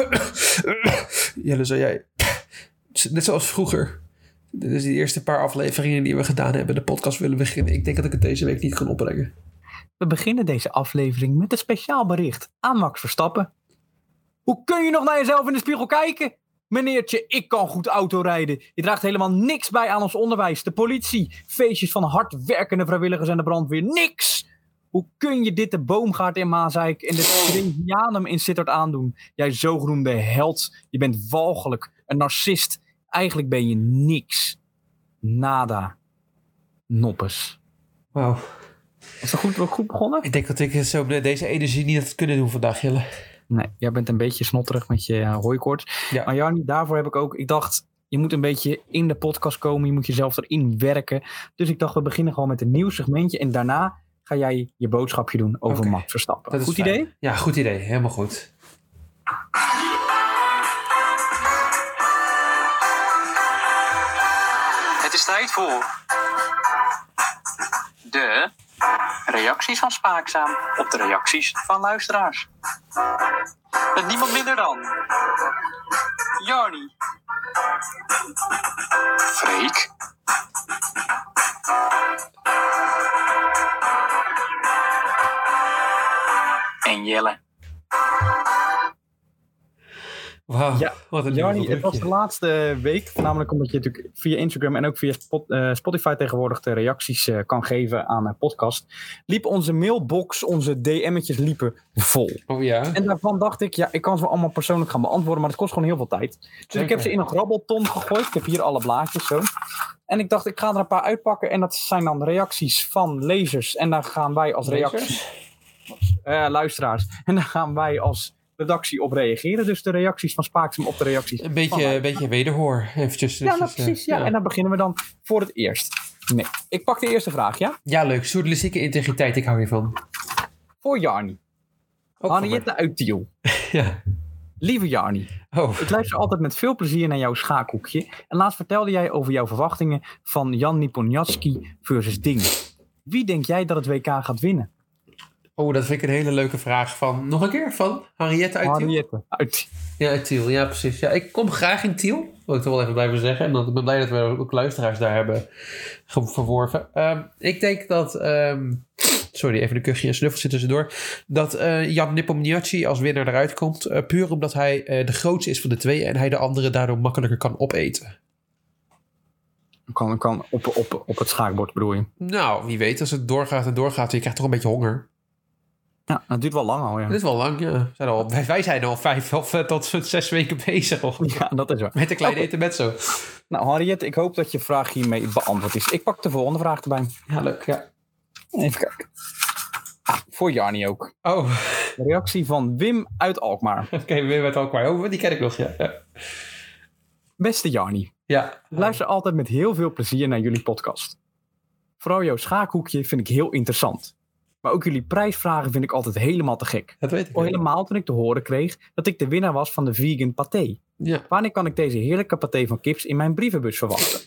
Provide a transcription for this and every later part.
Jelle, zou jij... Net zoals vroeger. Is de eerste paar afleveringen die we gedaan hebben. De podcast willen beginnen. Ik denk dat ik het deze week niet kan opbrengen. We beginnen deze aflevering met een speciaal bericht aan Max Verstappen. Hoe kun je nog naar jezelf in de spiegel kijken? Meneertje, ik kan goed autorijden. Je draagt helemaal niks bij aan ons onderwijs. De politie, feestjes van hardwerkende vrijwilligers en de brandweer. Niks! Hoe kun je dit de boomgaard in Maasijk en de Trivianum in Sittard aandoen? Jij zogenoemde held. Je bent walgelijk, een narcist. Eigenlijk ben je niks. Nada. Noppes. Wauw. Is dat goed, goed begonnen? Ik denk dat ik zo deze energie niet had kunnen doen vandaag, Jelle. Nee, jij bent een beetje snotterig met je uh, hooikoorts. Ja. Maar Jarni, daarvoor heb ik ook... Ik dacht, je moet een beetje in de podcast komen. Je moet jezelf erin werken. Dus ik dacht, we beginnen gewoon met een nieuw segmentje. En daarna ga jij je boodschapje doen over Oké. Max Verstappen. Dat is Goed fijn. idee? Ja, goed idee. Helemaal goed. Het is tijd voor de reacties van Spaakzaam op de reacties van luisteraars. Met niemand minder dan Jarni, Freek, en Jelle. Wauw, Ja, wat een nieuw het was de laatste week. Namelijk omdat je natuurlijk via Instagram en ook via Spot- eh, Spotify tegenwoordig de reacties eh, kan geven aan een podcast. Liep onze mailbox, onze DM'tjes liepen vol. Oh ja. En daarvan dacht ik, ja, ik kan ze wel allemaal persoonlijk gaan beantwoorden, maar het kost gewoon heel veel tijd. Dus ik heb ze in een grabbelton gegooid. Ik heb hier alle blaadjes zo. En ik dacht, ik ga er een paar uitpakken. En dat zijn dan reacties van lezers. En daar gaan wij als reactie, eh, luisteraars. En daar gaan wij als redactie op reageren. Dus de reacties van Spaaksem op de reacties. Een beetje, een beetje wederhoor. Eventjes. Ja, nou, eventjes, precies. eh, Ja. En dan beginnen we dan voor het eerst. Nee, ik pak de eerste vraag, ja? Ja, leuk. Journalistieke integriteit, ik hou hiervan. Voor Jarni. Henriette uit Tiel. Ja. Lieve Jarni. Oh, Ik luister altijd met veel plezier naar jouw schaakhoekje. En laatst vertelde jij over jouw verwachtingen van Jan Niponjatski versus Ding. Wie denk jij dat het WK gaat winnen? Oh, dat vind ik een hele leuke vraag van... Nog een keer? Van Henriette uit Tiel? Henriette uit. Ja, uit Tiel. Ja, precies. Ja, ik kom graag in Tiel. Wil ik toch wel even blijven zeggen. En dan, ik ben blij dat we ook luisteraars daar hebben verworven. Ehm, ik denk dat... ehm, sorry, even een kuchje en snuffel zit tussendoor. Dat eh, Jan Nepomniachtchi als winnaar eruit komt. eh, puur omdat hij eh, de grootste is van de twee. En hij de andere daardoor makkelijker kan opeten. Kan, kan op, op, op het schaakbord bedoel je? Nou, wie weet. Als het doorgaat en doorgaat. Je krijgt toch een beetje honger. Ja, het duurt wel lang al, ja. Dat is wel lang, ja. Zijn al, wij, zijn al vijf of tot zes weken bezig. Of, Ja, dat is waar. Met een kleine Oké. intermezzo. Nou, Henriette, ik hoop dat je vraag hiermee beantwoord is. Ik pak de volgende vraag erbij. Ja, leuk. Ja. Even kijken. Ah, voor Jarni ook. Oh, De reactie van Wim uit Alkmaar. oké, weer met Alkmaar. Oh, die ken ik nog, ja. Ja. Beste Jarni, ja. Ik luister altijd met heel veel plezier naar jullie podcast. Vooral jouw schaakhoekje vind ik heel interessant. Maar ook jullie prijsvragen vind ik altijd helemaal te gek. Dat weet ik. Al wel. helemaal toen ik te horen kreeg dat ik de winnaar was van de vegan paté. Ja. Wanneer kan ik deze heerlijke paté van kips in mijn brievenbus verwachten?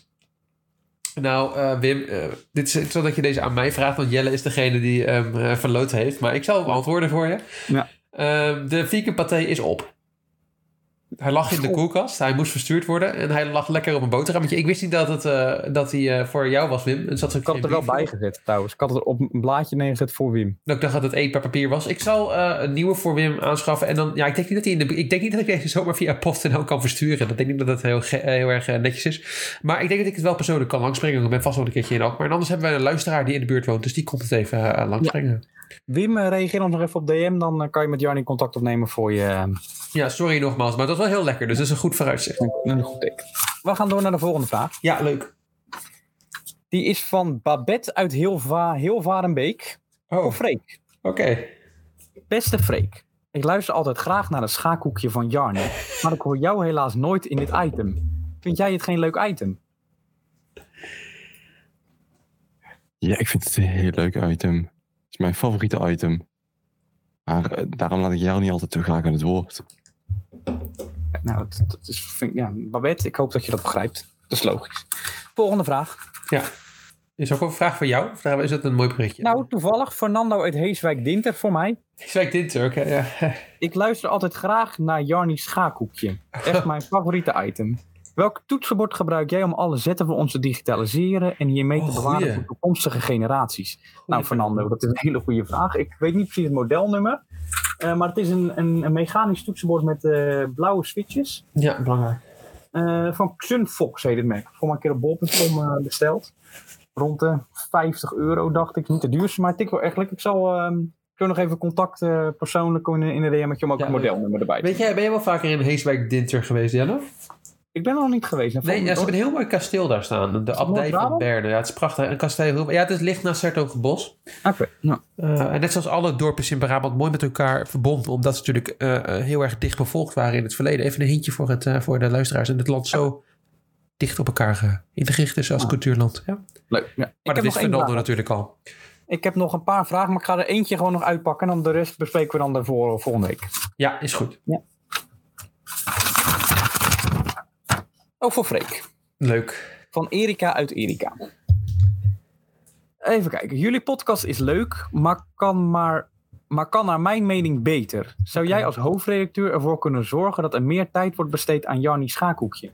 Nou, eh, Wim, eh, dit is zodat je deze aan mij vraagt, want Jelle is degene die eh, verloot heeft. Maar ik zal antwoorden voor je. Ja. Ehm, de vegan paté is op. Hij lag in de koelkast, hij moest verstuurd worden en hij lag lekker op een boterhammetje. Ik wist niet dat, het, eh, dat hij eh, voor jou was, Wim. Er zat Ik had er wel bij gezet trouwens. Ik had het op een blaadje neergezet voor Wim. Dat ik dacht dat het één per papier was. Ik zal eh, een nieuwe voor Wim aanschaffen. En dan, ja, ik denk niet dat, hij in de, ik denk niet dat ik deze zomaar via PostNL kan versturen. Dat denk ik niet dat dat heel, heel erg netjes is. Maar ik denk dat ik het wel persoonlijk kan langsbrengen. Ik ben vast wel een keertje in ook. Maar anders hebben we een luisteraar die in de buurt woont. Dus die komt het even langsbrengen. Wim, eh, reageer ons nog even op DM. Dan eh, kan je met Jarni contact opnemen voor je... eh, Ja, sorry nogmaals. Maar het was wel heel lekker. Dus dat is een goed vooruitzicht. een, goed teken. We gaan door naar de volgende vraag. Ja, leuk. Die is van Babette uit Hilva, Hilvarenbeek. Oh, Voor oké. Freek. Beste Freek, ik luister altijd graag naar het schaakhoekje van Jarno, maar ik hoor jou helaas nooit in dit item. Vind jij het geen leuk item? Ja, ik vind het een heel leuk item. Is mijn favoriete item. Maar eh, daarom laat ik jou niet altijd zo graag aan het woord. Nou, dat, dat is, vind, ja, Babette, ik hoop dat je dat begrijpt. Dat is logisch. Volgende vraag. Ja. Is ook een vraag voor jou? Of is dat een mooi berichtje? Nou, toevallig, Fernando uit Heeswijk Dinter voor mij. Ook, hè? Ja. Ik luister altijd graag naar Jarnie Schaakhoekje. Echt mijn favoriete item. Welk toetsenbord gebruik jij om alle zetten van ons te digitaliseren en hiermee te Oh, bewaren goeie. voor toekomstige generaties? nou, Fernando, dat is een hele goede vraag. Ik weet niet precies het modelnummer, eh, maar het is een, een, een mechanisch toetsenbord met eh, blauwe switches. Ja, belangrijk. Eh, van Xunfox heet het merk. Voor een keer op bol.com besteld. Rond de 50 euro dacht ik. Niet de duurste, maar tikt wel echt lekker. Ik zal ehm, ik nog even contact persoonlijk in, in de DM'tje om ook Ja, het modelnummer erbij te Weet jij, ben je wel vaker in Heeswijk Dinter geweest, Jelle? Ik ben er nog niet geweest. Nee, ja, volgens- ze hebben een heel mooi kasteel daar staan. De abdij van? Berne. Ja, het is prachtig. Een kasteel. Ja, het is- ligt naast Sertogenbos. Oké, nou. Eh, en net zoals alle dorpjes in Brabant mooi met elkaar verbonden. Omdat ze natuurlijk eh, eh, heel erg dicht bevolkt waren in het verleden. Even een hintje voor, het, voor de luisteraars. En het land zo dicht op elkaar geïntegreerd is als cultuurland. Ja. Leuk. Ja. Maar ik, dat één Fernando natuurlijk al. ik heb nog een paar vragen, maar ik ga er eentje gewoon nog uitpakken. En dan de rest bespreken we dan de voor, volgende week. Ja, is goed. Ook voor Freek. Leuk. Van Erika uit Erika. Even kijken. Jullie podcast is leuk, maar kan, maar, maar kan naar mijn mening beter. Zou jij als hoofdredacteur ervoor kunnen zorgen dat er meer tijd wordt besteed aan Jarnie Schaakhoekje?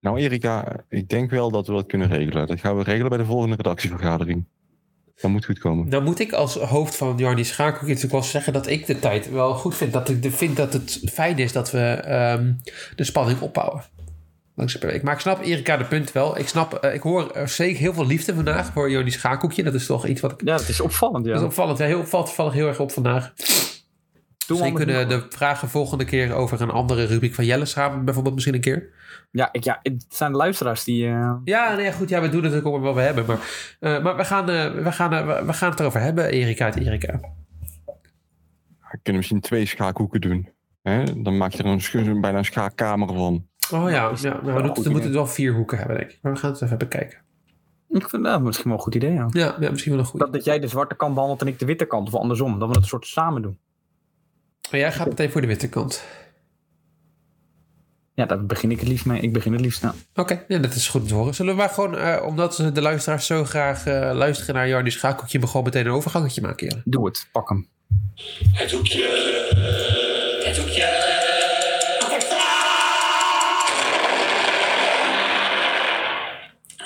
Nou, Erika, ik denk wel dat we dat kunnen regelen. Dat gaan we regelen bij de volgende redactievergadering. Dat moet goed komen. Dan moet ik als hoofd van Jarni Schakel natuurlijk wel zeggen dat ik de tijd wel goed vind. Dat ik de, vind dat het fijn is dat we ehm, de spanning opbouwen. Langs de week. Maar ik snap Erika de punt wel. Ik, snap, eh, ik hoor er zeker heel veel liefde vandaag voor Jarni Schakeltje. Dat is toch iets wat ik... Ja, dat is opvallend. Dat is opvallend. Ja, heel, valt toevallig heel erg op vandaag. Misschien kunnen de vragen volgende keer over een andere rubriek van Jelle samen. Bijvoorbeeld misschien een keer. Ja, ik, ja, het zijn de luisteraars die... eh, Ja, nee, goed. Ja, we doen het ook op wat we hebben. Maar, eh, maar we, gaan, eh, we, gaan, we- gaan het erover hebben, Erika uit Erika. We kunnen misschien twee schaakhoeken doen. Hè? Dan maak je er een, bijna een schaakkamer van. Oh ja, ja een we goed moeten, we moeten idee. wel vier hoeken hebben, denk ik. Maar we gaan het even bekijken. Ik vind dat misschien wel een goed idee, ja. Ja, ja misschien wel een goede. Dat, dat jij de zwarte kant behandelt en ik de witte kant. Of andersom. Dat we het een soort samen doen. Maar jij gaat meteen voor de witte kant. Ja, daar begin ik het liefst mee. Ik begin het liefst. Nou. Oké, ja, dat is goed om te horen. Zullen we maar gewoon, eh, omdat de luisteraars zo graag eh, luisteren naar Jarni Schakeltje, maar gewoon meteen een overgangetje maken? Doe het. Pak hem. Het hoekje. Het hoekje.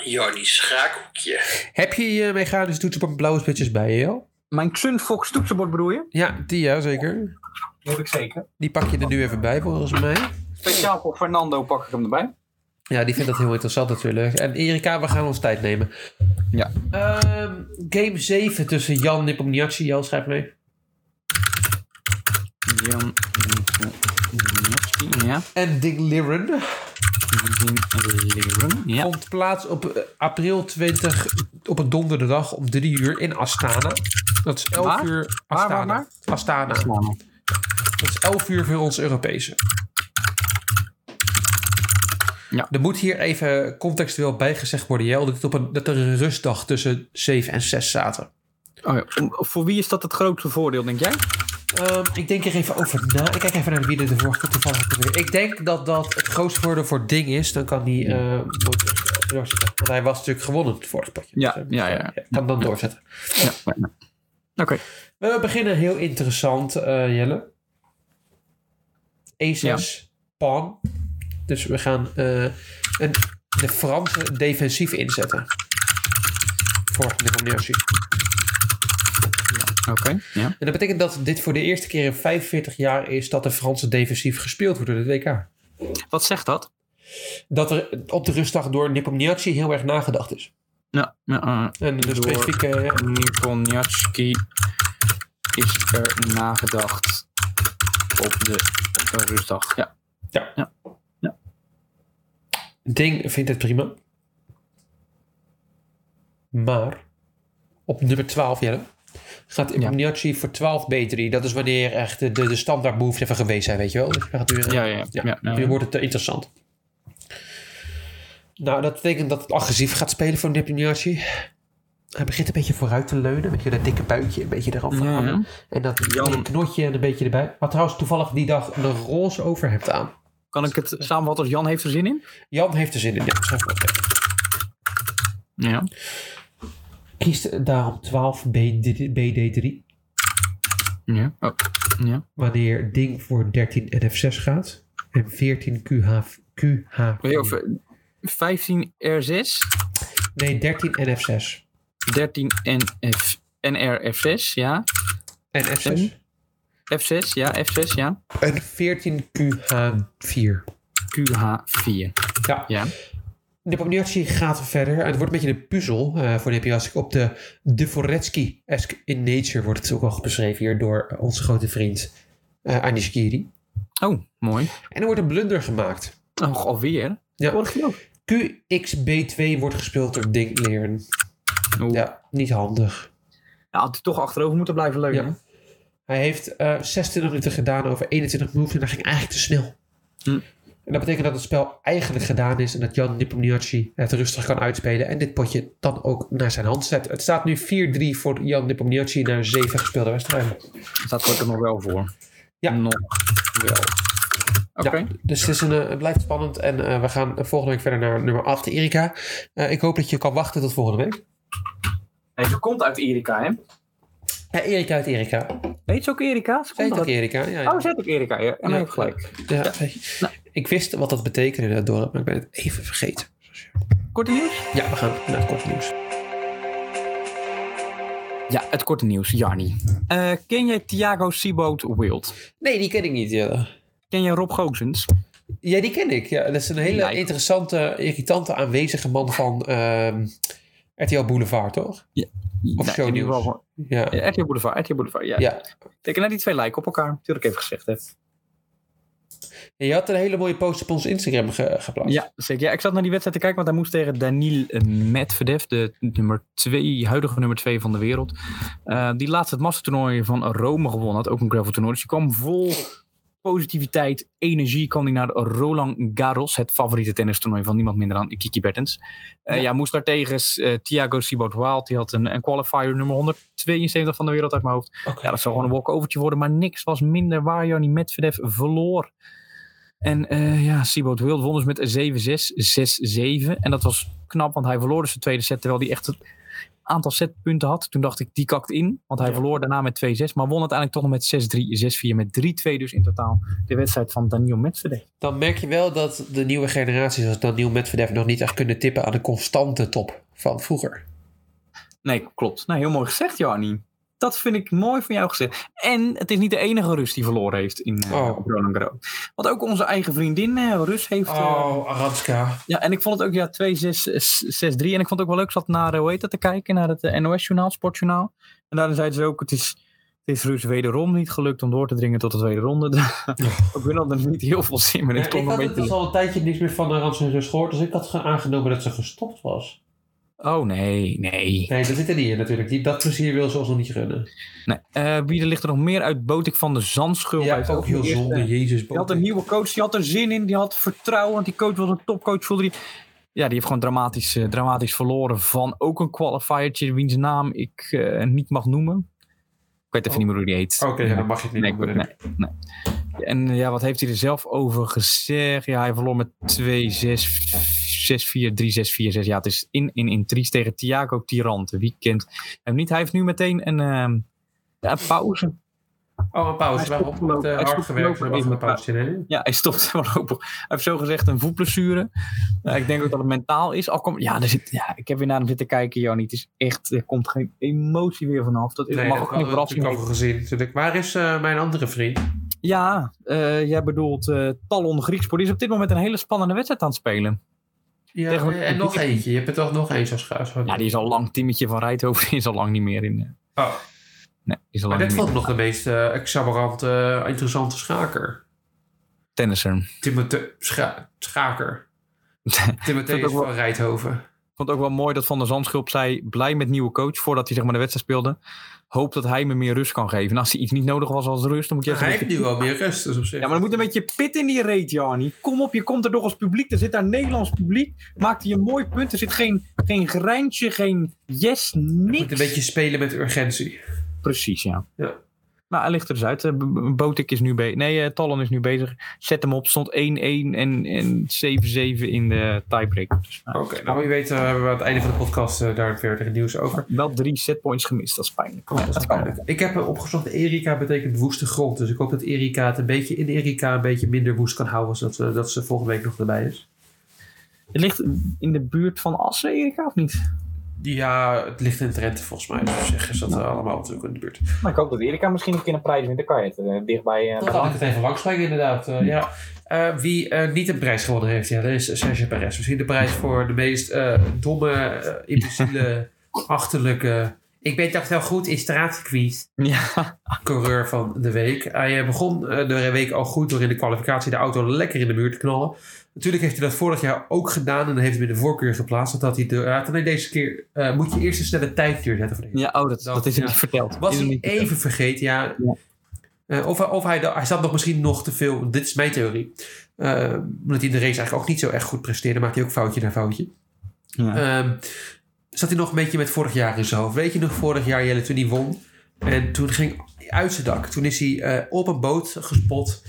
Jarni Schaakhoekje. Heb je je mechanische toetsenbord blauwe spitsjes bij je, Jel? Mijn Xunfox toetsenbord bedoel je? Ja, die ja, zeker. Die heb ik zeker. Die pak je er nu even bij, volgens mij. Speciaal voor Fernando pak ik hem erbij. Ja, die vindt dat heel interessant natuurlijk. En Erika, we gaan ons tijd nemen. Ja. Ehm, game 7 tussen Jan Nepomniachtchi. Jan, schrijf mee. Jan Ja. En Dick Liren. Ja. vond plaats op eh, april 20 op een donderdag om 3 uur in Astana. Dat is 11 Waar? uur Astana. waar, waar? Astana. Dat is 11 uur voor ons Europese. Ja. Er moet hier even contextueel bijgezegd worden, Jel, dat, het op een, dat er een rustdag tussen 7 en 6 zaten. Oh ja. Voor wie is dat het grootste voordeel, denk jij? Ehm, ik denk er even over na. Ik kijk even naar wie er de vorige toevallig weer. Ik denk dat dat het grootste voordeel voor Ding is. Dan kan hij nooit doorzetten. Want hij was natuurlijk gewonnen het vorige potje. Ja, Dus, eh, ja, ja. Kan dan doorzetten. Ja. Oké. We beginnen heel interessant, eh, Jelle. E6 pawn. Dus we gaan eh, een, de Franse defensief inzetten. Voor Nepomniachtchi. Oké. Ja. En dat betekent dat dit voor de eerste keer in 45 jaar is dat de Franse defensief gespeeld wordt door de WK. Wat zegt dat? Dat er op de rustdag door Nepomniachtchi heel erg nagedacht is. Ja. ja En de specifieke... ja, Niponiatski is er nagedacht op de rustdag. Ja. Ding vindt het prima. Maar op nummer 12, Jelle, gaat Nepomniachtchi voor 12 B3. Dat is wanneer echt de, de, de standaard moves even geweest zijn, weet je wel. Dus we gaan nu, Ja, ja, ja. ja, ja. nu wordt het eh, interessant. Nou, dat betekent dat het agressief gaat spelen voor Nepomniachtchi. Hij begint een beetje vooruit te leunen. Weet je, dat dikke buikje een beetje eraf Ja, hangen. ja. En dat Jan- knotje en een beetje erbij. Had trouwens toevallig die dag een roze overhemd aan. Kan ik het samenvatten als Jan heeft er zin in? Jan heeft er zin in. Ja, schrijf maar op. Ja. Kiest daarom 12 BD, BD3 Ja. Oh. Ja. wanneer ding voor 13 NF6 gaat. En 14 QH, QH. Wil je over 15 R6, Nee, 13 NF6. 13 NF, NRF6, ja. En F6. F6, ja. F6, ja. En 14 QH4. QH4. Ja. Ja. De Pomniachtchi gaat verder. Het wordt een beetje een puzzel eh, voor de NPS. Op de Dvoretsky-esque in nature wordt het ook al beschreven hier door onze grote vriend eh Anish Giri. Oh, mooi. En er wordt een blunder gemaakt. Oh, alweer? Ja. Vorig QXB2 wordt gespeeld door Ding Leern. Oeh. Ja. Ja, niet handig. had hij toch achterover moeten blijven leunen. Ja. Hij heeft eh 26 minuten gedaan over 21 moves en dat ging eigenlijk te snel. Hm. En dat betekent dat het spel eigenlijk gedaan is en dat Jan Nepomniachtchi het rustig kan uitspelen en dit potje dan ook naar zijn hand zet. Het staat nu 4-3 voor Jan Nepomniachtchi naar 7 gespeelde wedstrijden. Staat er nog wel voor. Ja. Nog wel. Oké. Ja, dus het, is een, eh, het blijft spannend en eh, we gaan volgende week verder naar nummer 8, Erika. Eh, ik hoop dat je kan wachten tot volgende week. Nee, ze komt uit Erika, hè? Ja, Erika uit Erika. Weet ze ook Erika? Ze heet ook uit... Erika. Ja, ja. Oh, ze heet ook Erika, ja. En Ja. heeft gelijk. Ja, Nou. Ik wist wat dat betekende in het dorp, maar ik ben het even vergeten. Korte nieuws? Ja, we gaan naar het kort nieuws. Ja, het korte nieuws. Jarni. Eh, ken jij Thiago Seaboat Wild? Nee, die ken ik niet. Ja, Ken jij Rob Goossens? ja die ken ik. Ja, dat is een hele Ja. interessante, irritante, aanwezige man van ehm RTL Boulevard, toch? Of Nou, geval- Ja. Ja, RTL Boulevard, RTL Boulevard, ja. ja. Teken naar die twee lijken op elkaar. Natuurlijk even gezegd, hè. En Je had een hele mooie post op ons Instagram ge- geplaatst. Ja, zeker. Ja, ik zat naar die wedstrijd te kijken, want hij moest tegen Daniil Medvedev, de nummer twee, huidige nummer 2 van de wereld. Eh, die laatste het mastertoernooi van Rome gewonnen had, ook een gravel toernooi. Dus die kwam vol positiviteit, energie, kwam hij naar Roland Garros, het favoriete tennistoernooi van niemand minder dan Kiki Bertens. Eh, Ja. ja. moest daar tegen eh, Thiago Seabout Wild, die had een, een qualifier nummer 172 van de wereld uit mijn hoofd. Ja, dat zou gewoon een walkovertje worden, maar niks was minder waar Janni Medvedev verloor. En eh ja, Seabout Wild won dus met 7-6, 6-7. En dat was knap, want hij verloor dus de tweede set, terwijl hij echt het aantal setpunten had. Toen dacht ik, die kakt in, want hij Ja. verloor daarna met 2-6. Maar won uiteindelijk toch nog met 6-3, 6-4, met 3-2 dus in totaal. De wedstrijd van Daniel Medvedev. Dan merk je wel dat de nieuwe generaties als Daniel Medvedev nog niet echt kunnen tippen aan de constante top van vroeger. Nee, klopt. Nou, heel mooi gezegd, Jannie. Dat vind ik mooi van jou gezegd. En het is niet de enige Rus die verloren heeft in eh Oh. op Roland Garros. Want ook onze eigen vriendin eh, Rus heeft... eh, Oh, Aranska. Ja, en ik vond het ook ja, 2-6-6-3. En ik vond het ook wel leuk. Ik zat naar, eh, hoe heet dat, te kijken, naar het eh, NOS-journaal, Sportjournaal. En daarin zeiden ze ook, het is, het is Rus wederom niet gelukt om door te dringen tot de tweede ronde. ik ben er niet heel veel zin meer in. Ja, ik een had beetje... dus al een tijdje niks meer van Aranska Rus gehoord, dus ik had ge- aangenomen dat ze gestopt was. Oh, nee, nee. Nee, dat zit er niet in natuurlijk. Die, dat plezier wil ze ons nog niet gunnen. nee. Eh, wie er ligt er nog meer uit? Botik van de Zandschulp. Ja, ook heel zonde. Jezus. Die had een nieuwe coach, die had er zin in, die had vertrouwen, want die coach was een topcoach. Voelde die... Ja, die heeft gewoon dramatisch, eh, dramatisch verloren van ook een qualifiertje, wiens naam ik eh, niet mag noemen. Ik weet even niet meer hoe die heet. Oké, ja, dan mag je het niet Nee, noemen. nee, nee. En ja, wat heeft hij er zelf over gezegd? Ja, hij verloor met 2, 6, 6, 4, 3, 6, 4, 6. Ja, het is in, in, in Tries tegen Thiago Tirante. Wie kent hem niet? Hij heeft nu meteen een, ehm, een pauze. Oh, een pauze. Hard gewerkt. Er was een pauze. Ja, hij stopt voorlopig. Hij heeft zo gezegd een voetblessure. Ik denk ook dat het mentaal is. Al kom, ja, er zit, ja, ik heb weer naar hem zitten kijken, Jannie. Het is echt, er komt geen emotie weer vanaf. Dat is, Nee, mag dat ook verrassing al gezien. natuurlijk. Waar is eh, mijn andere vriend? Ja, eh, jij bedoelt eh Talon Griekspoor. Die is op dit moment een hele spannende wedstrijd aan het spelen. Ja, Tegen- en nog eentje. Je hebt er toch nog eens als schuis. Ja, die is al lang, Timmetje van Rijthoven die is al lang niet meer in. eh, Oh, nee, is al maar lang dit vond nog de meest eh eh, interessante schaker. Tennisser. Timothée Scha Schaker. wel- van Rijthoven. Vond het ook wel mooi dat Van der Zandschulp zei... blij met nieuwe coach voordat hij zeg maar, de wedstrijd speelde. Hoop dat hij me meer rust kan geven. En als hij iets niet nodig was als rust, dan moet je even... Hij heeft nu wel meer rust. Dus op zich. Ja, maar er moet een beetje pit in die reet, Jarnie. Kom op, je komt er toch als publiek. Er zit daar Nederlands publiek. Maakt hij een mooi punt. Er zit geen, geen grijntje, geen yes, Je niks. moet een beetje spelen met urgentie. Precies, ja. Ja. Nou, hij ligt er dus uit. Eh, Botik is nu bezig. Nee, Talon is nu bezig. Zet hem op. Stond 1-1 en, en 7-7 in de tiebreak. Dus, nou, Oké, nou wie weet eh, hebben we aan het einde van de podcast daar verder nieuws over. Wel drie setpoints gemist. Dat is pijnlijk. Ja, dat is pijnlijk. Ik heb opgezocht, Erika betekent woeste grond. Dus ik hoop dat Erika het een beetje in Erika een beetje minder woest kan houden. Zodat we, dat ze volgende week nog erbij is. Het ligt in de buurt van Assen, Erika, of niet? Ja, het ligt in Drenthe volgens mij. Dus op zich is dat eh, allemaal natuurlijk in de buurt. Maar ik hoop dat Erika misschien een keer een prijs wint. Dan kan je het eh, dichtbij. eh, Dan kan ik het even langsbrengen inderdaad. Ja. Eh, wie niet een prijs gewonnen heeft, ja, dat is Sergio Perez. Misschien de prijs voor de meest eh, domme, imbeciele, achterlijke... Ik ben toch wel goed in straatcircuit. Ja, coureur van de week. Hij begon de week al goed door in de kwalificatie de auto lekker in de muur te knallen. Natuurlijk heeft hij dat vorig jaar ook gedaan en dan heeft hij weer de voorkeur geplaatst. Dat hij had alleen deze keer eh, moet je eerst een snelle tijd neerzetten voor deze. ja oh, dat, Dat- dat is hem ja. niet verteld. Was hem hij even vergeten, ja. Ja. Eh, of hij, of hij, hij zat nog misschien nog te veel, dit is mijn theorie. Eh, omdat hij in de race eigenlijk ook niet zo echt goed presteerde, maakte hij ook foutje na foutje. Ja. Ehm, zat hij nog een beetje met vorig jaar in zijn hoofd. Weet je nog, vorig jaar Jelle toen hij won. En toen ging hij uit zijn dak. Toen is hij op een boot gespot.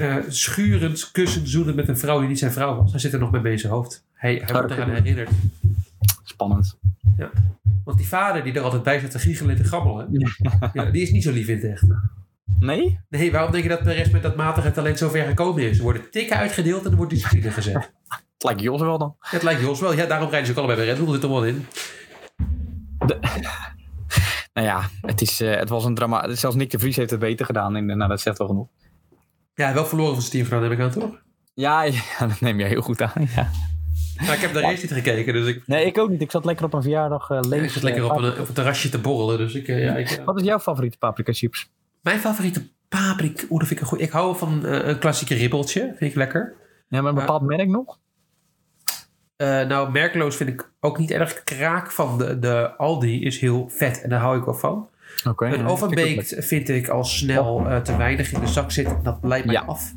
Eh, schurend, kussend, zoenend met een vrouw die niet zijn vrouw was. Hij zit er nog mee in zijn hoofd. Hij, hij wordt eraan herinnerd. Spannend. Want die vader die er altijd bij zat te giechelen en te grabbelen. Ja, die is niet zo lief in het echt. Nee? Nee, waarom denk je dat Perez met dat matige talent zo ver gekomen is? Er worden tikken uitgedeeld en er wordt discipline gezet. Het lijkt Jos wel dan. Het lijkt Jos wel. Ja, daarom rijden ze ook allebei bij Red Bull. Zit er wel in. Nou ja, het, is, eh, het was een drama. Zelfs Nick de Vries heeft het beter gedaan. En, eh, nou, dat zegt wel genoeg. Ja, wel verloren van zijn gedaan, heb ik aan, toch? Ja, ja, dat neem jij heel goed aan. Ja. Nou, ik heb de race niet gekeken, dus ik, Nee, ik ook niet. Ik zat lekker op een verjaardag uh, ik zit lekker op een, op een terrasje te borrelen. Dus ik, eh, ja, ik, eh, Wat is jouw favoriete paprika chips? Mijn favoriete paprika, oeh, dat vind ik een goed. Ik hou van eh, een klassieke ribbeltje, vind ik lekker. Ja, maar een bepaald merk nog? Eh, nou, merkloos vind ik ook niet erg. Kraak van de, de Aldi is heel vet en daar hou ik wel van. Oké. Een ja, overbeekt vind ik al snel eh, te weinig in de zak zit. Dat leidt mij Ja. af.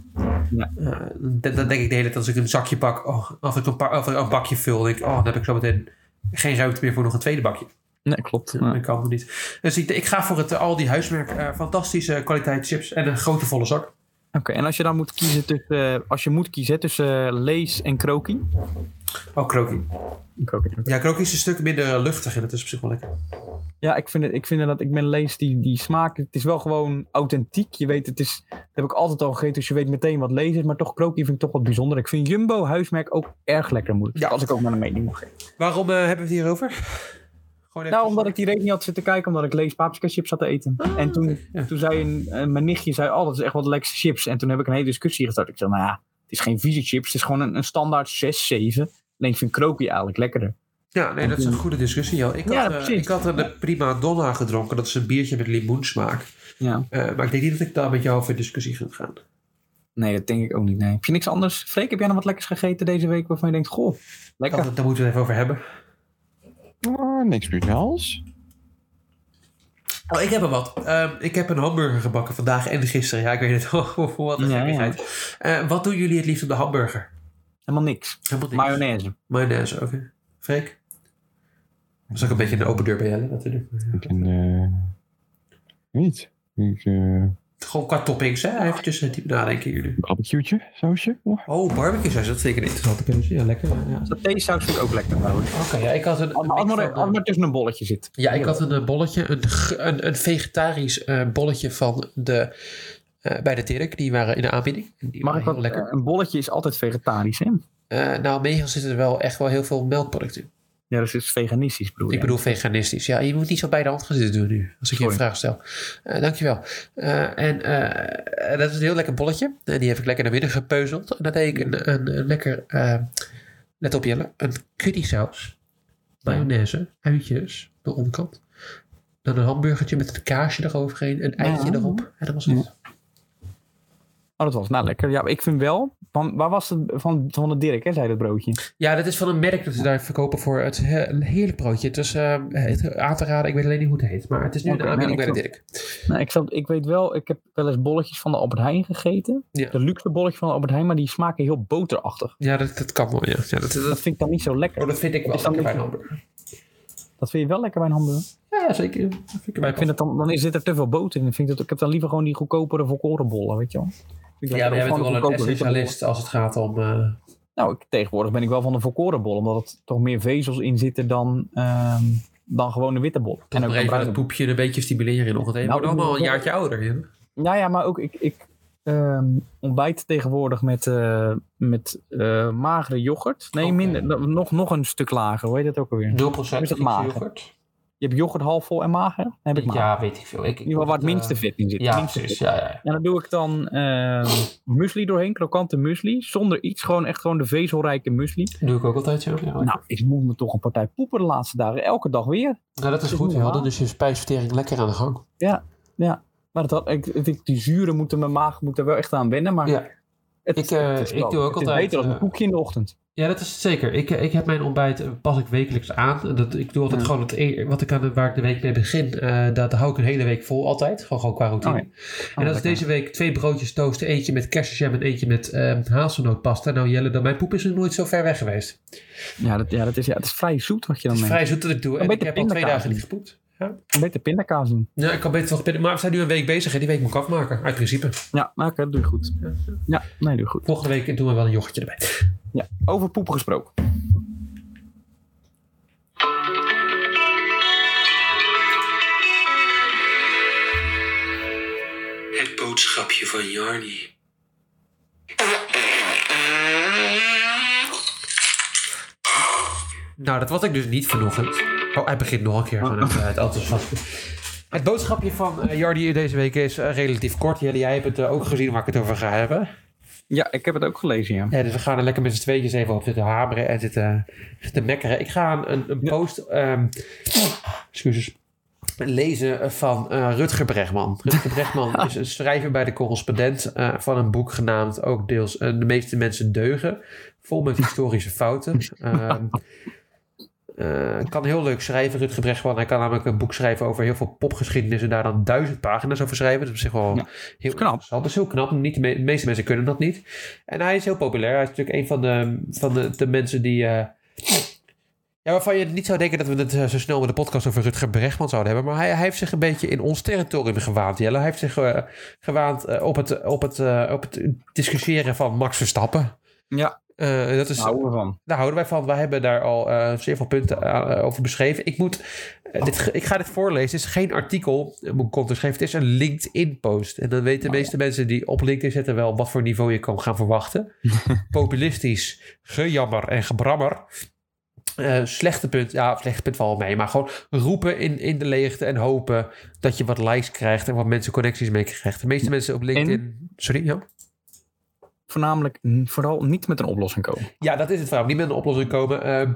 Ja. Eh, dan, dan denk ik de hele tijd als ik een zakje pak, oh, of ik een, of een bakje vul, denk ik, oh, dan heb ik zo meteen geen ruimte meer voor nog een tweede bakje. Nee, klopt. Dat kan het niet. Dus ik, ik ga voor het eh, Aldi huismerk. eh, fantastische kwaliteit chips en een grote volle zak. Oké, en als je dan moet kiezen tussen, als je moet kiezen tussen Lees en Kroki? Oh, krokie. Kroki. Ja, krokie is een stuk minder luchtig en dat is op zich wel lekker. Ja, ik vind, het, ik vind dat ik ben Lees die, die smaak. Het is wel gewoon authentiek. Je weet, het is, dat heb ik altijd al gegeten, dus je weet meteen wat Lees is. Maar toch, Kroki vind ik toch wat bijzonder. Ik vind Jumbo huismerk ook erg lekker, moet ik Ja. Als ik ook maar een mening mag geven. Waarom eh, hebben we het hierover? Nou, omdat ik die rekening had zitten kijken, omdat ik Lees paprika chips zat te eten. en toen, ja. toen zei een, eh, mijn nichtje, zei, oh, dat is echt wat de lekkerste chips. En toen heb ik een hele discussie gestart. Ik zei, nou ja, het is geen vieze chips. Het is gewoon een, een standaard 6, 7. Alleen ik vind Kroki eigenlijk lekkerder. Ja, nee, dat is een goede discussie. Joh. Ik, Ja, had, precies. ik had een eh, prima donna gedronken. Dat is een biertje met limoensmaak. Ja. Eh, maar ik denk niet dat ik daar met jou over in discussie ga gaan. Nee, dat denk ik ook niet. Nee. Heb je niks anders? Freek, heb jij nog wat lekkers gegeten deze week waarvan je denkt, goh, lekker. Dat, daar moeten we het even over hebben. Ah, niks brutaals. Oh, ik heb er wat. Ehm, ik heb een hamburger gebakken vandaag en gisteren. Ja, ik weet het wel. voor wat een Ja. Eh, wat doen jullie het liefst op de hamburger? Helemaal niks. Helemaal niks. Mayonaise. Mayonaise, oké. Freek? Dat is ook een beetje een open deur bij Jelle natuurlijk. Ik ben, eh, niet. Ik, eh Gewoon qua toppings, hè? Eventjes uh, diep nadenken jullie. barbecue'tje, sausje. Oh. Oh, barbecue saus, dat vind ik een interessante keuze. Ja, lekker. Ja. Satésaus vind ik ook lekker trouwens. Oké, ja, ik had een... Als een maar, tussen een bolletje zit. Ja, ik had een eh, bolletje, een, een, een vegetarisch eh, bolletje van de, eh, bij de Dirk. Die waren in de aanbieding. Die Mag ik wat, lekker. Een bolletje is altijd vegetarisch, hè? Eh, nou, meestal zitten er wel echt wel heel veel melkproducten in. Ja, dat is veganistisch, bedoel? Ik bedoel veganistisch. Ja, je moet niet zo bij de hand gaan zitten doen nu. Als ik je een vraag stel. Eh, dankjewel. Eh, en dat is een heel lekker bolletje. En die heb ik lekker naar binnen gepeuzeld. En dat deed ik een, een, een lekker, let op Jelle, een curry saus. Mayonaise, uitjes, de onderkant. Dan een hamburgertje met een kaasje eroverheen. Een eitje Ja. erop. En dat was het. Oh, dat was nou lekker. Ja, ik vind wel... Van, waar was het? Van, van de Dirk, hè, zei dat broodje. Ja, dat is van een merk dat ze daar verkopen voor het he- een heerlijk broodje. Het is eh, het aan te raden, ik weet alleen niet hoe het heet. Maar het is nu Oké, een aanbieding nou, bij de ik Dirk. Nou, ik, zat, ik weet wel, ik heb wel eens bolletjes van de Albert Heijn gegeten. Ja. De luxe bolletjes van de Albert Heijn, maar die smaken heel boterachtig. Ja, dat, dat kan wel, ja. ja dat, dat, Dat vind ik dan niet zo lekker. oh, dat vind ik wel lekker bij een hamburger. Dat vind je wel lekker bij een hamburger? Ja, zeker. Dat vind ik, Ik vind het dan, dan is zit er te veel boter in. Ik, vind het, ik heb dan liever gewoon die goedkopere volkorenbollen, weet je wel. Ik ja, maar jij lekker. bent Of toch wel een essentialist als het gaat om... eh, Nou, ik, tegenwoordig ben ik wel van de volkorenbol, omdat het toch meer vezels in zitten dan, ehm, dan gewoon de witte bol. toch En een even dat poepje een beetje stimuleren ochtend. Je Nou, wordt allemaal een jaartje ouder. Jim. Ja, ja, maar ook ik, ik ehm, ontbijt tegenwoordig met, eh, met eh, magere yoghurt. Nee, minder, nog, nog een stuk lager. Hoe heet dat ook alweer? 0% Is dat Griekse mager? yoghurt. Je hebt yoghurt half vol en mager? Dan heb ik mager. Ja, weet ik veel. Ik, In ieder geval waar het minste vet in zit. Ja, precies. Ja, ja. En dan doe ik dan ehm muesli doorheen, krokante muesli. Zonder iets, gewoon echt gewoon de vezelrijke muesli. Dat doe ik ook altijd zo. Ja. Nou, ik moet me toch een partij poepen de laatste dagen. Elke dag weer. Nou, dat is is goed. Ja, dan normaal. is je spijsvertering lekker aan de gang. Maar dat, ik, ik, die zuren moeten mijn maag moet er wel echt aan wennen. Maar Ja. het, Ik, eh, het ik doe ook het altijd, beter dan een eh, koekje in de ochtend. Ja, dat is zeker. Ik, eh, ik heb mijn ontbijt, eh, pas ik wekelijks aan. Dat, ik doe altijd Ja. gewoon het, e- wat ik aan, waar ik de week mee begin. eh dat hou ik een hele week vol altijd. Gewoon, gewoon qua routine. Oh ja. en dat lekker. is deze week twee broodjes toasten. Eentje met kersenjam en eentje met eh hazelnootpasta. Nou Jelle, dan mijn poep is nog nooit zo ver weg geweest. Ja, dat, ja, dat is, ja, het is vrij zoet wat je dan Het is neemt. vrij zoet dat ik doe. En ik heb al twee dagen niet gepoept. Ja. Een beetje pindakaas doen. ja, ik kan beter nog binnen. Maar we zijn nu een week bezig en die week moet ik afmaken. Uit principe. Ja, maar oké, dat doe je goed. Ja, nee, doe je goed. Volgende week doen we wel een yoghurtje erbij. Ja, over poepen gesproken. Het boodschapje van Jarny. Nou, dat was ik dus niet vanochtend. Oh, hij begint nog een keer vanuit het enthousiasme. Het boodschapje van uh, Jardi deze week is uh, relatief kort. Jullie, jij hebt het uh, ook gezien waar ik het over ga hebben. Ja, ik heb het ook gelezen, ja. ja dus we gaan er lekker met z'n tweetjes even op zitten hameren en zitten, zitten mekkeren. Ik ga een, een post... Um, excuses. Lezen van uh, Rutger Bregman. Rutger Bregman is een schrijver bij de correspondent uh, van een boek genaamd ook deels uh, De meeste mensen deugen. Vol met historische fouten. Uh, kan heel leuk schrijven, Rutger Bregman. Hij kan namelijk een boek schrijven over heel veel popgeschiedenis en daar dan duizend pagina's over schrijven. Dat is op zich wel ja, heel knap. Dat is heel knap. Niet de, me de, meeste mensen kunnen dat niet. En hij is heel populair. Hij is natuurlijk een van de, van de, de mensen die. Uh, ja, waarvan je niet zou denken dat we het uh, zo snel met de podcast over Rutger Bregman zouden hebben. Maar hij, hij heeft zich een beetje in ons territorium gewaand, Jelle. Hij heeft zich uh, gewaand uh, op, het, op, het, op het discussiëren van Max Verstappen. Ja. Uh, dat is, daar houden we van. Daar houden wij van. Wij hebben daar al uh, zeer veel punten uh, over beschreven. Ik, moet, dit, ik ga dit voorlezen. Het is geen artikel, moet ik context geven. Het is een LinkedIn-post. En dan weten de Oh, meeste ja. mensen die op LinkedIn zitten wel wat voor niveau je kan gaan verwachten. Populistisch, gejammer en gebrammer. Slechte punt, ja, slechte punt valt mee. Maar gewoon roepen in, in de leegte en hopen dat je wat likes krijgt en wat mensen connecties mee krijgt. De meeste mensen op LinkedIn. En? Sorry, ja voornamelijk vooral niet met een oplossing komen. Ja, dat is het vooral. Niet met een oplossing komen. Uh,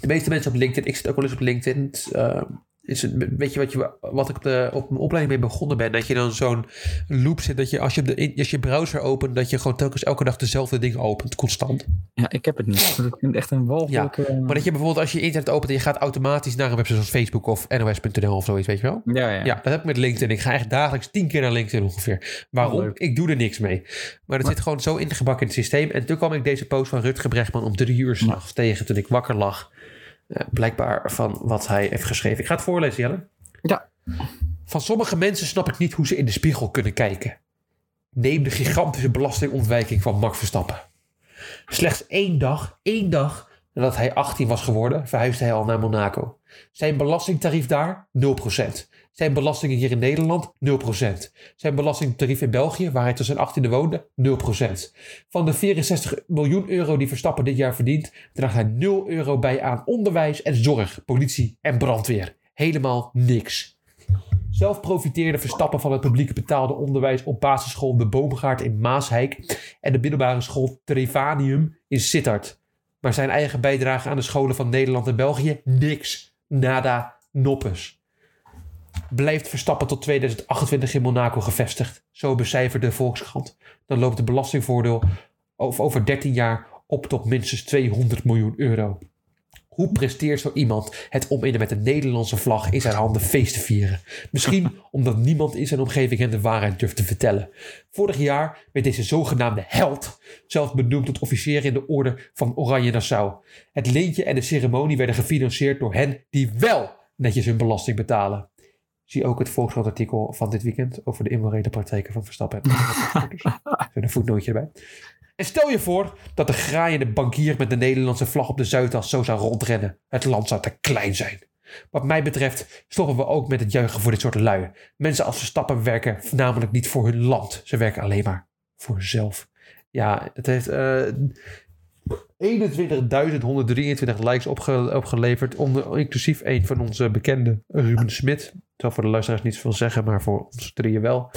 de meeste mensen op LinkedIn, ik zit ook wel eens op LinkedIn. Uh, is het, weet je wat, je wat ik op, de, op mijn opleiding mee begonnen ben? Dat je dan zo'n loop zit. Dat je als je, de, als je browser opent, dat je gewoon telkens elke dag dezelfde dingen opent, constant. Ja, ik heb het niet. Ik vind echt een walgelijke... Ja, maar dat je bijvoorbeeld als je internet opent en je gaat automatisch naar een website zoals Facebook of nos.nl of zoiets, weet je wel? Ja, ja. Ja, dat heb ik met LinkedIn. Ik ga echt dagelijks tien keer naar LinkedIn ongeveer. Waarom? Oh, ik doe er niks mee. Maar dat maar... zit gewoon zo ingebakken in het systeem. En toen kwam ik deze post van Rutger Bregman om drie uur s'nachts tegen toen ik wakker lag. Uh, blijkbaar van wat hij heeft geschreven. Ik ga het voorlezen, Jelle. Ja. Van sommige mensen snap ik niet hoe ze in de spiegel kunnen kijken. Neem de gigantische belastingontwijking van Max Verstappen. Slechts één dag, één dag nadat hij 18 was geworden, verhuisde hij al naar Monaco. Zijn belastingtarief daar 0%. Zijn belastingen hier in Nederland 0%. Zijn belastingtarief in België, waar hij tot zijn 18e woonde, 0%. Van de 64 miljoen euro die Verstappen dit jaar verdient, draagt hij 0 euro bij aan onderwijs en zorg, politie en brandweer. Helemaal niks. Zelf profiteerde Verstappen van het publieke betaalde onderwijs op basisschool De Boomgaard in Maashijk en de middelbare school Trevanium in Sittard. Maar zijn eigen bijdrage aan de scholen van Nederland en België? Niks. Nada. Noppes. Blijft Verstappen tot 2028 in Monaco gevestigd, zo becijferde de Volkskrant, dan loopt het belastingvoordeel over 13 jaar op tot minstens 200 miljoen euro. Hoe presteert zo iemand het om in met een Nederlandse vlag in zijn handen feest te vieren? Misschien omdat niemand in zijn omgeving hem de waarheid durft te vertellen. Vorig jaar werd deze zogenaamde held zelf benoemd tot officier in de orde van Oranje Nassau. Het leentje en de ceremonie werden gefinancierd door hen die wel netjes hun belasting betalen. Zie ook het Volkskrant-artikel van dit weekend over de immorele praktijken van Verstappen. en een voetnootje erbij. En stel je voor dat de graaiende bankier met de Nederlandse vlag op de Zuidas zo zou rondrennen. Het land zou te klein zijn. Wat mij betreft stoppen we ook met het juichen voor dit soort lui. Mensen als Verstappen werken namelijk niet voor hun land. Ze werken alleen maar voor zichzelf. Ja, het heeft eh 21.123 likes opge- opgeleverd. Onder, inclusief een van onze bekende Ruben Smit. Zal voor de luisteraars niet zoveel zeggen, maar voor ons drieën wel.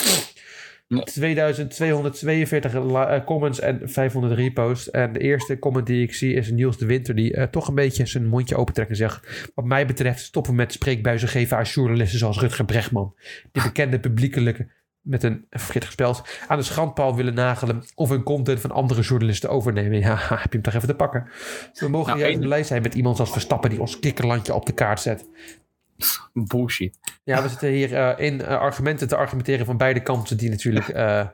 Ja. 2242 li- eh, comments en 500 reposts. En de eerste comment die ik zie is Niels de Winter, die eh, toch een beetje zijn mondje opentrekt en zegt: Wat mij betreft stoppen we met spreekbuizen geven aan journalisten zoals Rutger Bregman. Die bekende publiekelijke, met een verkeerd gespeld, aan de schandpaal willen nagelen of hun content van andere journalisten overnemen. Ja, heb je hem toch even te pakken. We mogen Nou, juist blij zijn met iemand als Verstappen die ons kikkerlandje op de kaart zet. Bullshit. Ja, we zitten hier eh, in eh, argumenten te argumenteren van beide kanten die natuurlijk... eh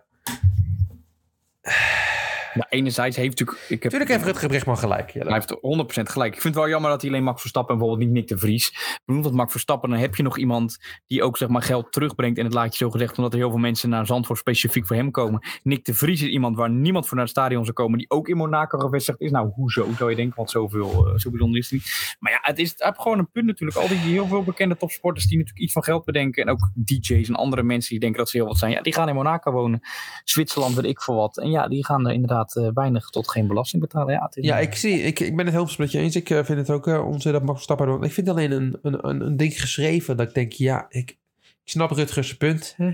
Ja, enerzijds heeft natuurlijk... Ik heb, natuurlijk heeft Rutger Bregman gelijk. Hij heeft 100% gelijk. Ik vind het wel jammer dat hij alleen Max Verstappen en bijvoorbeeld niet Nick de Vries. Bedoel dat Max Verstappen, dan heb je nog iemand die ook zeg maar geld terugbrengt. En het laat je zo gezegd, omdat er heel veel mensen naar Zandvoort specifiek voor hem komen. Nick de Vries is iemand waar niemand voor naar het stadion zou komen. Die ook in Monaco gevestigd is. Nou, hoezo zou je denken, want zoveel, eh, zo bijzonder is het niet. Maar ja, het is hij heeft gewoon een punt natuurlijk. Al die heel veel bekende topsporters die natuurlijk iets van geld bedenken. En ook DJ's en andere mensen die denken dat ze heel wat zijn. Ja, die gaan in Monaco wonen. Zwitserland, weet ik voor wat. En ja, die gaan er inderdaad eh, weinig tot geen belasting betalen. Ja, Ja, ik, zie, ik, ik ben het helemaal met je eens. Ik eh, vind het ook uh, onzin dat Max Verstappen. Ik vind alleen een, een, een, een ding geschreven dat ik denk, ja, ik, ik snap Rutgers punt. Hè?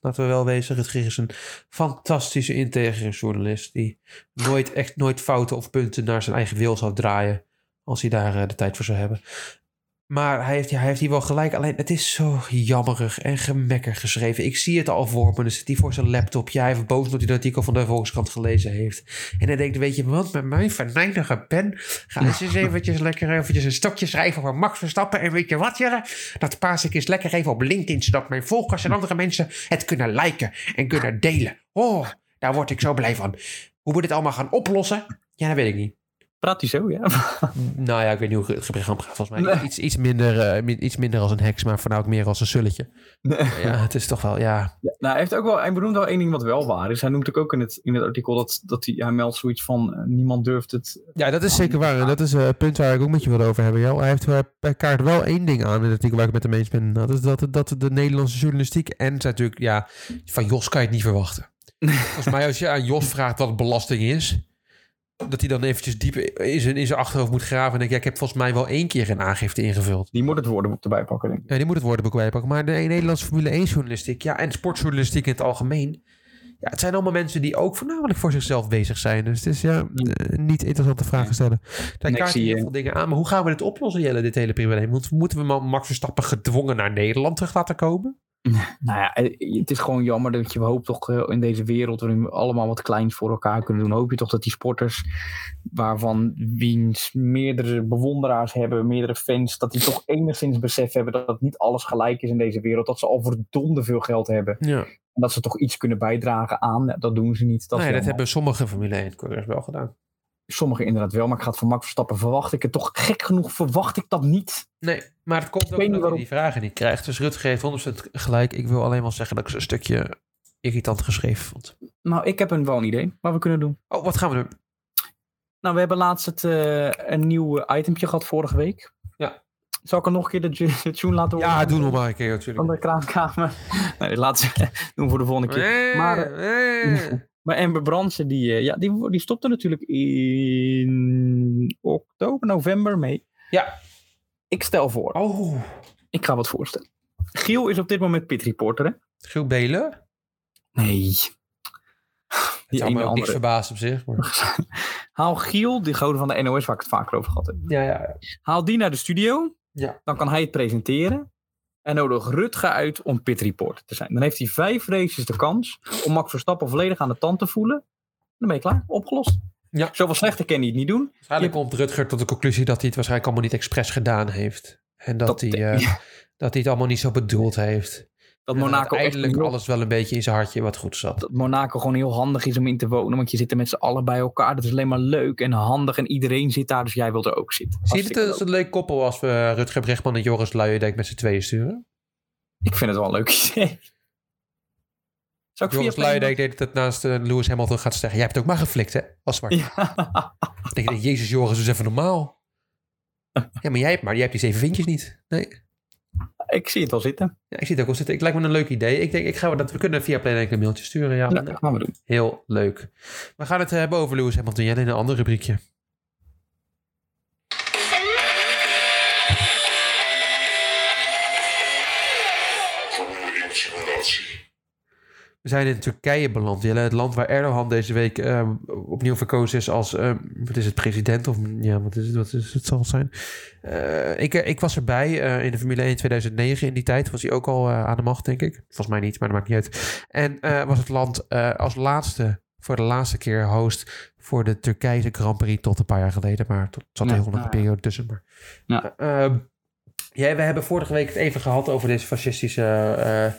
Laten we wel wezen, Rutger is een fantastische integere journalist die nooit echt nooit fouten of punten naar zijn eigen wil zou draaien als hij daar de tijd voor zou hebben. Maar hij heeft, ja, hij heeft hier wel gelijk. Alleen het is zo jammerig en gemekker geschreven. Ik zie het al voor me. Dan zit hij voor zijn laptop. Ja, hij heeft boos omdat hij dat artikel van de Volkskrant gelezen heeft. En hij denkt, weet je wat, met mijn venijnige pen ga eens eens eventjes lekker eventjes een stokje schrijven over Max Verstappen. En weet je wat, Jelle? Dat paas ik eens lekker even op LinkedIn, zodat mijn volgers en andere mensen het kunnen liken en kunnen delen. Oh, daar word ik zo blij van. Hoe we dit allemaal gaan oplossen? Ja, dat weet ik niet. Praat hij zo, ja? nou ja, ik weet niet hoe het gebrek gaat. Volgens mij nee. iets, iets, minder, uh, iets minder als een heks, maar voornamelijk meer als een sulletje. Nee. Ja, het is toch wel, ja. ja. nou, hij, heeft ook wel, hij benoemt wel één ding wat wel waar is. Hij noemt ook in het, in het artikel dat, dat hij, hij meldt zoiets van uh, niemand durft het. Ja, dat is zeker waar. En dat is uh, het punt waar ik ook met je wil over hebben. Jel. Hij heeft per kaart wel één ding aan in het artikel waar ik met hem eens ben. Dat is dat, dat de Nederlandse journalistiek en natuurlijk, ja, van Jos kan je het niet verwachten. Volgens mij als je aan Jos vraagt wat belasting is dat hij dan eventjes diep in zijn, in zijn achterhoofd moet graven. En denk, ja, ik heb volgens mij wel één keer een aangifte ingevuld. Die moet het woordenboek erbij pakken, denk ik. Ja, die moet het woordenboek erbij pakken. Maar de Nederlandse Formule 1 journalistiek, ja, en sportjournalistiek in het algemeen. Ja, het zijn allemaal mensen die ook voornamelijk voor zichzelf bezig zijn. Dus het is ja, uh, niet interessante vragen stellen. Daar kaart heel veel dingen aan. Maar hoe gaan we dit oplossen, Jelle, dit hele probleem? Want moeten we Max Verstappen gedwongen naar Nederland terug laten komen? Nou ja, het is gewoon jammer dat je hoopt toch in deze wereld waarin we allemaal wat kleins voor elkaar kunnen doen, hoop je toch dat die sporters waarvan wiens meerdere bewonderaars hebben, meerdere fans, dat die toch enigszins besef hebben dat niet alles gelijk is in deze wereld, dat ze al verdomde veel geld hebben. Ja. En dat ze toch iets kunnen bijdragen aan, ja, dat doen ze niet. Dat, nee, dat hebben sommige Formule 1-coureurs wel gedaan. Sommigen inderdaad wel, maar ik ga het van Max Verstappen verwacht ik het toch gek genoeg verwacht ik dat niet. Nee, maar het komt ook omdat hij die vragen niet krijgt. Dus Rutger heeft 100% gelijk. Ik wil alleen wel zeggen dat ik ze een stukje irritant geschreven vond. Nou, ik heb een wel een idee wat we kunnen doen. Oh, wat gaan we doen? Nou, we hebben laatst het, uh, een nieuw itempje gehad vorige week. Ja. Zal ik er nog een keer de, de tune laten horen? Ja, doe nog maar een keer natuurlijk. Van de kraamkamer. Nee, laat ze doen voor de volgende keer. Nee, maar, nee. Maar Amber Brandsen, die, uh, ja, die, die stopte natuurlijk in oktober, november mee. Ja. Ik stel voor. Oh. Ik ga wat voorstellen. Giel is op dit moment pit reporter, hè? Giel Belen? Nee. Die ene ook niks verbaasd op zich. Maar... Haal Giel, die gouden van de NOS waar ik het vaker over gehad heb. Ja, ja, ja. Haal die naar de studio. Ja. Dan kan hij het presenteren. En nodig Rutger uit om pit reporter te zijn. Dan heeft hij vijf races de kans om Max Verstappen volledig aan de tand te voelen. Dan ben je klaar, opgelost. Ja. Zoveel slechter kan hij het niet doen. Waarschijnlijk komt Rutger tot de conclusie dat hij het waarschijnlijk allemaal niet expres gedaan heeft. En dat, dat hij, uh, ja. dat hij het allemaal niet zo bedoeld heeft. Dat Monaco, heel- alles wel een beetje in zijn hartje wat goed zat. dat Monaco gewoon heel handig is om in te wonen. Want je zit er met z'n allen bij elkaar. Dat is alleen maar leuk en handig. En iedereen zit daar, dus jij wilt er ook zitten. Zie je het als een leuk koppel als we Rutger Brechtman en Joris Luijendijk met z'n tweeën sturen? Ik vind het wel een leuk idee. Zou ik Joris Luijendijk deed het naast eh, Lewis Hamilton gaat zeggen. Jij hebt het ook maar geflikt hè, als. Ja. Dan denk ik, jezus Joris, eens even normaal. Ja, maar jij hebt maar, jij hebt die zeven vinkjes niet. Nee. Ik zie het wel zitten. Ja, ik zie het ook wel zitten. Ik lijkt me een leuk idee. Ik denk, ik ga, dat we kunnen via Play denk ik een mailtje sturen. Ja, Ja, dat gaan we doen. heel leuk. We gaan het hebben over Lewis Hamilton Jelle in een ander rubriekje. We zijn in Turkije beland, Jelle. Het land waar Erdogan deze week eh, opnieuw verkozen is als, eh, wat is het, president? Of ja, wat is het, wat is het zal het zijn? Eh, ik, ik was erbij eh, in de Formule 1 2009. In die tijd was hij ook al eh, aan de macht, denk ik. Volgens mij niet, maar dat maakt niet uit. En was het land als laatste, voor de laatste keer host voor de Turkije Grand Prix tot een paar jaar geleden. Maar tot zat Ja, heel nog een nou periode tussen. Maar, Ja. Eh, ehm, ja, we hebben vorige week het even gehad over deze fascistische eh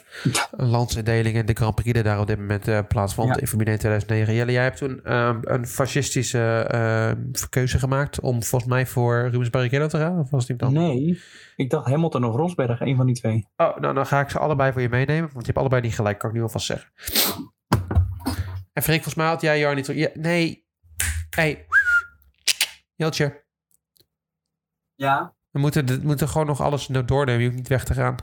landsindeling en de Grand Prix die daar op dit moment eh, plaatsvond Ja. in Formule 1 2009. Jelle, jij hebt toen eh, een fascistische eh, keuze gemaakt om volgens mij voor Rubens Barrichello te gaan. Of was het niet dan? Nee, ik dacht Hamilton of Rosberg, een van die twee. Oh, nou dan ga ik ze allebei voor je meenemen, want je hebt allebei niet gelijk, kan ik nu alvast zeggen. En Freek, volgens mij had jij Jarni toch... Ja, nee. Hey. Jeltje, Ja. We moeten, we moeten gewoon nog alles nou doornemen. Je hoeft niet weg te gaan.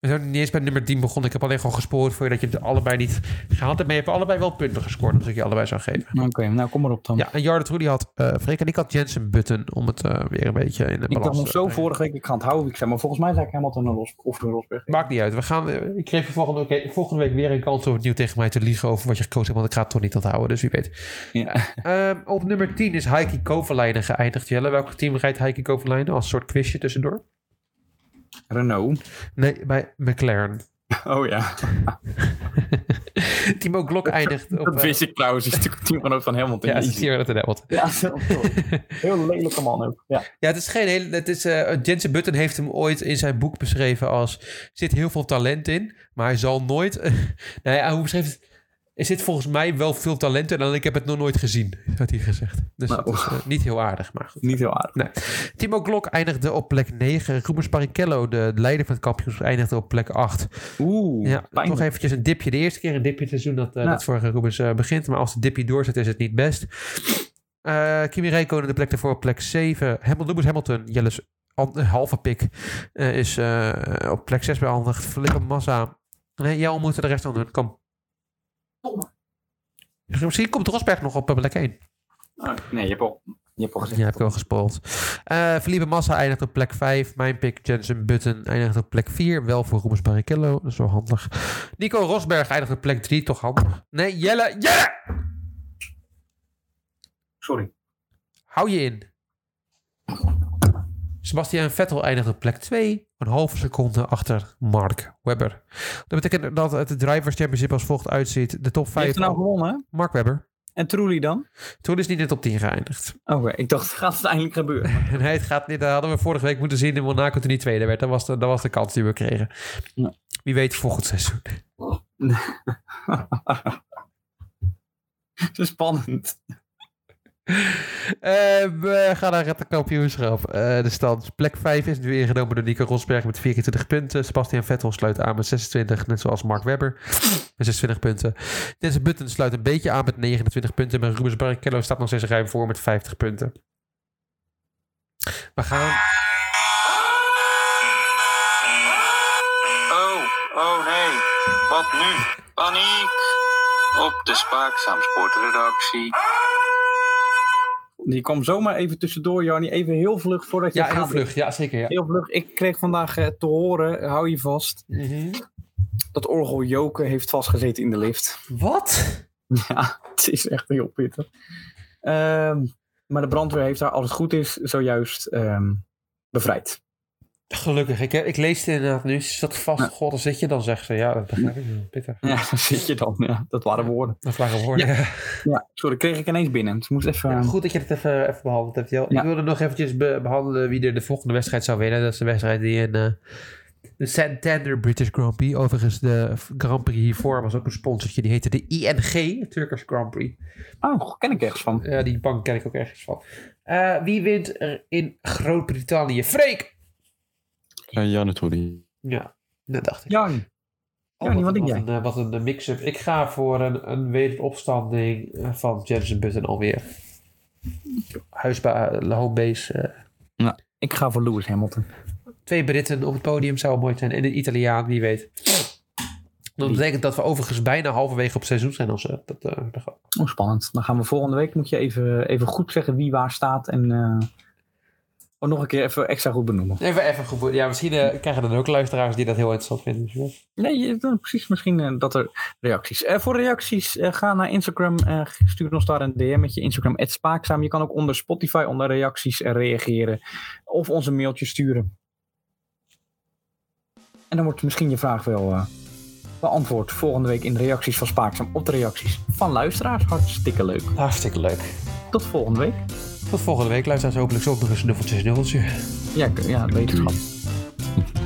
We zijn niet eens bij nummer 10 begonnen. Ik heb alleen gewoon gespoord voor je dat je het allebei niet gehaald hebt. Maar je hebt allebei wel punten gescoord als ik je allebei zou geven. Oké, nou kom maar op dan. Ja, en Jarde Trudy had uh, Freek en ik had Jensen Button om het uh, weer een beetje in de ik dacht balans nog te zo vorige week, ik ga het houden. Ik zei, maar volgens mij zei ik Hamilton en Ros of een Rosberg. Maakt niet uit. We gaan, eh, ik geef je volgende week, volgende week weer een kans om opnieuw tegen mij te liegen over wat je gekozen hebt. Want ik ga het toch niet onthouden, dus wie weet. Ja. Ehm, op nummer 10 is Heikki Kovalainen geëindigd. Jelle, welk team rijdt Heikki Kovalainen? Als een soort quizje tussendoor. Renault. Nee, bij McLaren. Oh ja. Timo Glock eindigt op... Dat eh, wist ik trouwens. Is natuurlijk een teamgenoot van Hamilton. ja, hier dat Hamilton. Ja, heel lelijke man ook. Ja. Ja, het is geen hele. Het is, eh, Jensen Button heeft hem ooit in zijn boek beschreven als. Er zit heel veel talent in, maar hij zal nooit. nou ja, hoe beschreef het? Er zit volgens mij wel veel talent in, en ik heb het nog nooit gezien, had hij gezegd. Dus Nou. dat is eh, niet heel aardig, maar goed. Niet heel aardig. Timo Glock eindigde op plek 9. Rubens Barrichello, de leider van het kampioenschap, eindigde op plek 8. Oeh, Ja, pijnlijk. toch eventjes een dipje. De eerste keer een dipje te doen dat, eh, Ja. dat vorige Rubens eh, begint. Maar als de dipje doorzet is het niet best. Kimi Räikkönen de plek ervoor op plek 7. Hamilton, Lewis Hamilton, Jelle's halve pik, is op plek 6 behandigd. Felipe Massa. Nee, jij moet de rest dan doen. Kom. Misschien komt Rosberg nog op eh, plek 1. Oh, nee, je hebt al, je hebt al gezegd. Ja, heb ik wel gespoeld. Eh Felipe Massa eindigt op plek 5. Mijn pick Jensen Button eindigt op plek 4. Wel voor Rubens Barrichello. Dat is wel handig. Nico Rosberg eindigt op plek 3. Toch handig. Nee, Jelle. Jelle! Sorry. Hou je in. Sebastian Vettel eindigt op plek 2. Een halve seconde achter Mark Webber. Dat betekent dat het Drivers Championship als volgt uitziet. De top Wie 5 heeft nou gewonnen? Mark Webber. En Trulli dan? Toen is niet in de top 10 geëindigd. Oké, ik dacht, gaat het eindelijk gebeuren? En hij het gaat niet, dat hadden we vorige week moeten zien in Monaco toen hij tweede werd. Dat was de, dat was de kans die we kregen. Ja. Wie weet volgend seizoen. Het is spannend. Eh, we gaan naar het kampioenschap. Eh, de stand. Plek 5 is nu ingenomen door Nico Rosberg met 24 punten. Sebastian Vettel sluit aan met 26, net zoals Mark Webber met 26 punten. Dennis Button sluit een beetje aan met 29 punten. Maar Rubens Barrichello staat nog steeds ruim voor met 50 punten. We gaan... Oh, oh nee. Wat nu? Paniek! Op de Spaakzaam Sportredactie. Die kwam zomaar even tussendoor, Jarni. Even heel vlug voordat je Ja, heel vlug. Ja, zeker. Ja. Heel vlug. Ik kreeg vandaag eh, te horen, hou je vast, Mhm. dat Orgel Joke heeft vastgezeten in de lift. Wat? Ja, het is echt heel pittig. Ehm, maar de brandweer heeft daar, als het goed is, zojuist ehm, bevrijd. Gelukkig. Ik, ik lees het inderdaad nu. Ze zat vast. Ja. God, dan zit je dan, zegt ze. Ja, dat begrijp ik wel. Pittig. Ja, daar zit je dan. Ja, dat waren woorden. Dat waren woorden. Ja. Ja, sorry, kreeg ik ineens binnen. Het moest even... Ja, goed dat je het even, even behandeld hebt. Jel. Ik wilde nog eventjes be- behandelen wie er de volgende wedstrijd zou winnen. Dat is de wedstrijd die in, eh, De Santander British Grand Prix. Overigens, de Grand Prix hiervoor was ook een sponsortje. Die heette de ING, Turkish Grand Prix. Oh, ken ik ergens van. Ja, die bank ken ik ook ergens van. Eh, wie wint er in Groot-Brittannië? Freek! Ja, ja natuurlijk. Ja, dat dacht ik. Jan. Oh, Jannie, wat denk wat? Een, eh, wat een mix-up. Ik ga voor een, een wederopstanding eh, van Jensen Button alweer. Huisba eh, homebase. eh, Ik ga voor Lewis Hamilton. twee Britten op het podium zou mooi zijn. En een Italiaan, wie weet. Dat betekent dat we overigens bijna halverwege op het seizoen zijn. Als, we dat, eh. Oh, spannend. Dan gaan we volgende week, moet je even, even goed zeggen wie waar staat. En eh, oh, nog een keer even extra goed benoemen. Even, even goed. Ja, misschien eh, krijgen er dan ook luisteraars die dat heel interessant vinden. Dus, ja. Nee, dan precies. Misschien eh, dat er reacties. Eh, voor reacties, eh, ga naar Instagram. eh, stuur ons daar een DM met je Instagram. Spaakzaam. Je kan ook onder Spotify onder reacties eh, reageren. Of ons een mailtje sturen. En dan wordt misschien je vraag wel eh, beantwoord volgende week in de reacties van Spaakzaam. Op de reacties van luisteraars. Hartstikke leuk. Hartstikke leuk. Tot volgende week. Tot volgende week, luisteraars. Hopelijk zo nog eens een snuffeltje, snuffeltje. Ja, ja wetenschap.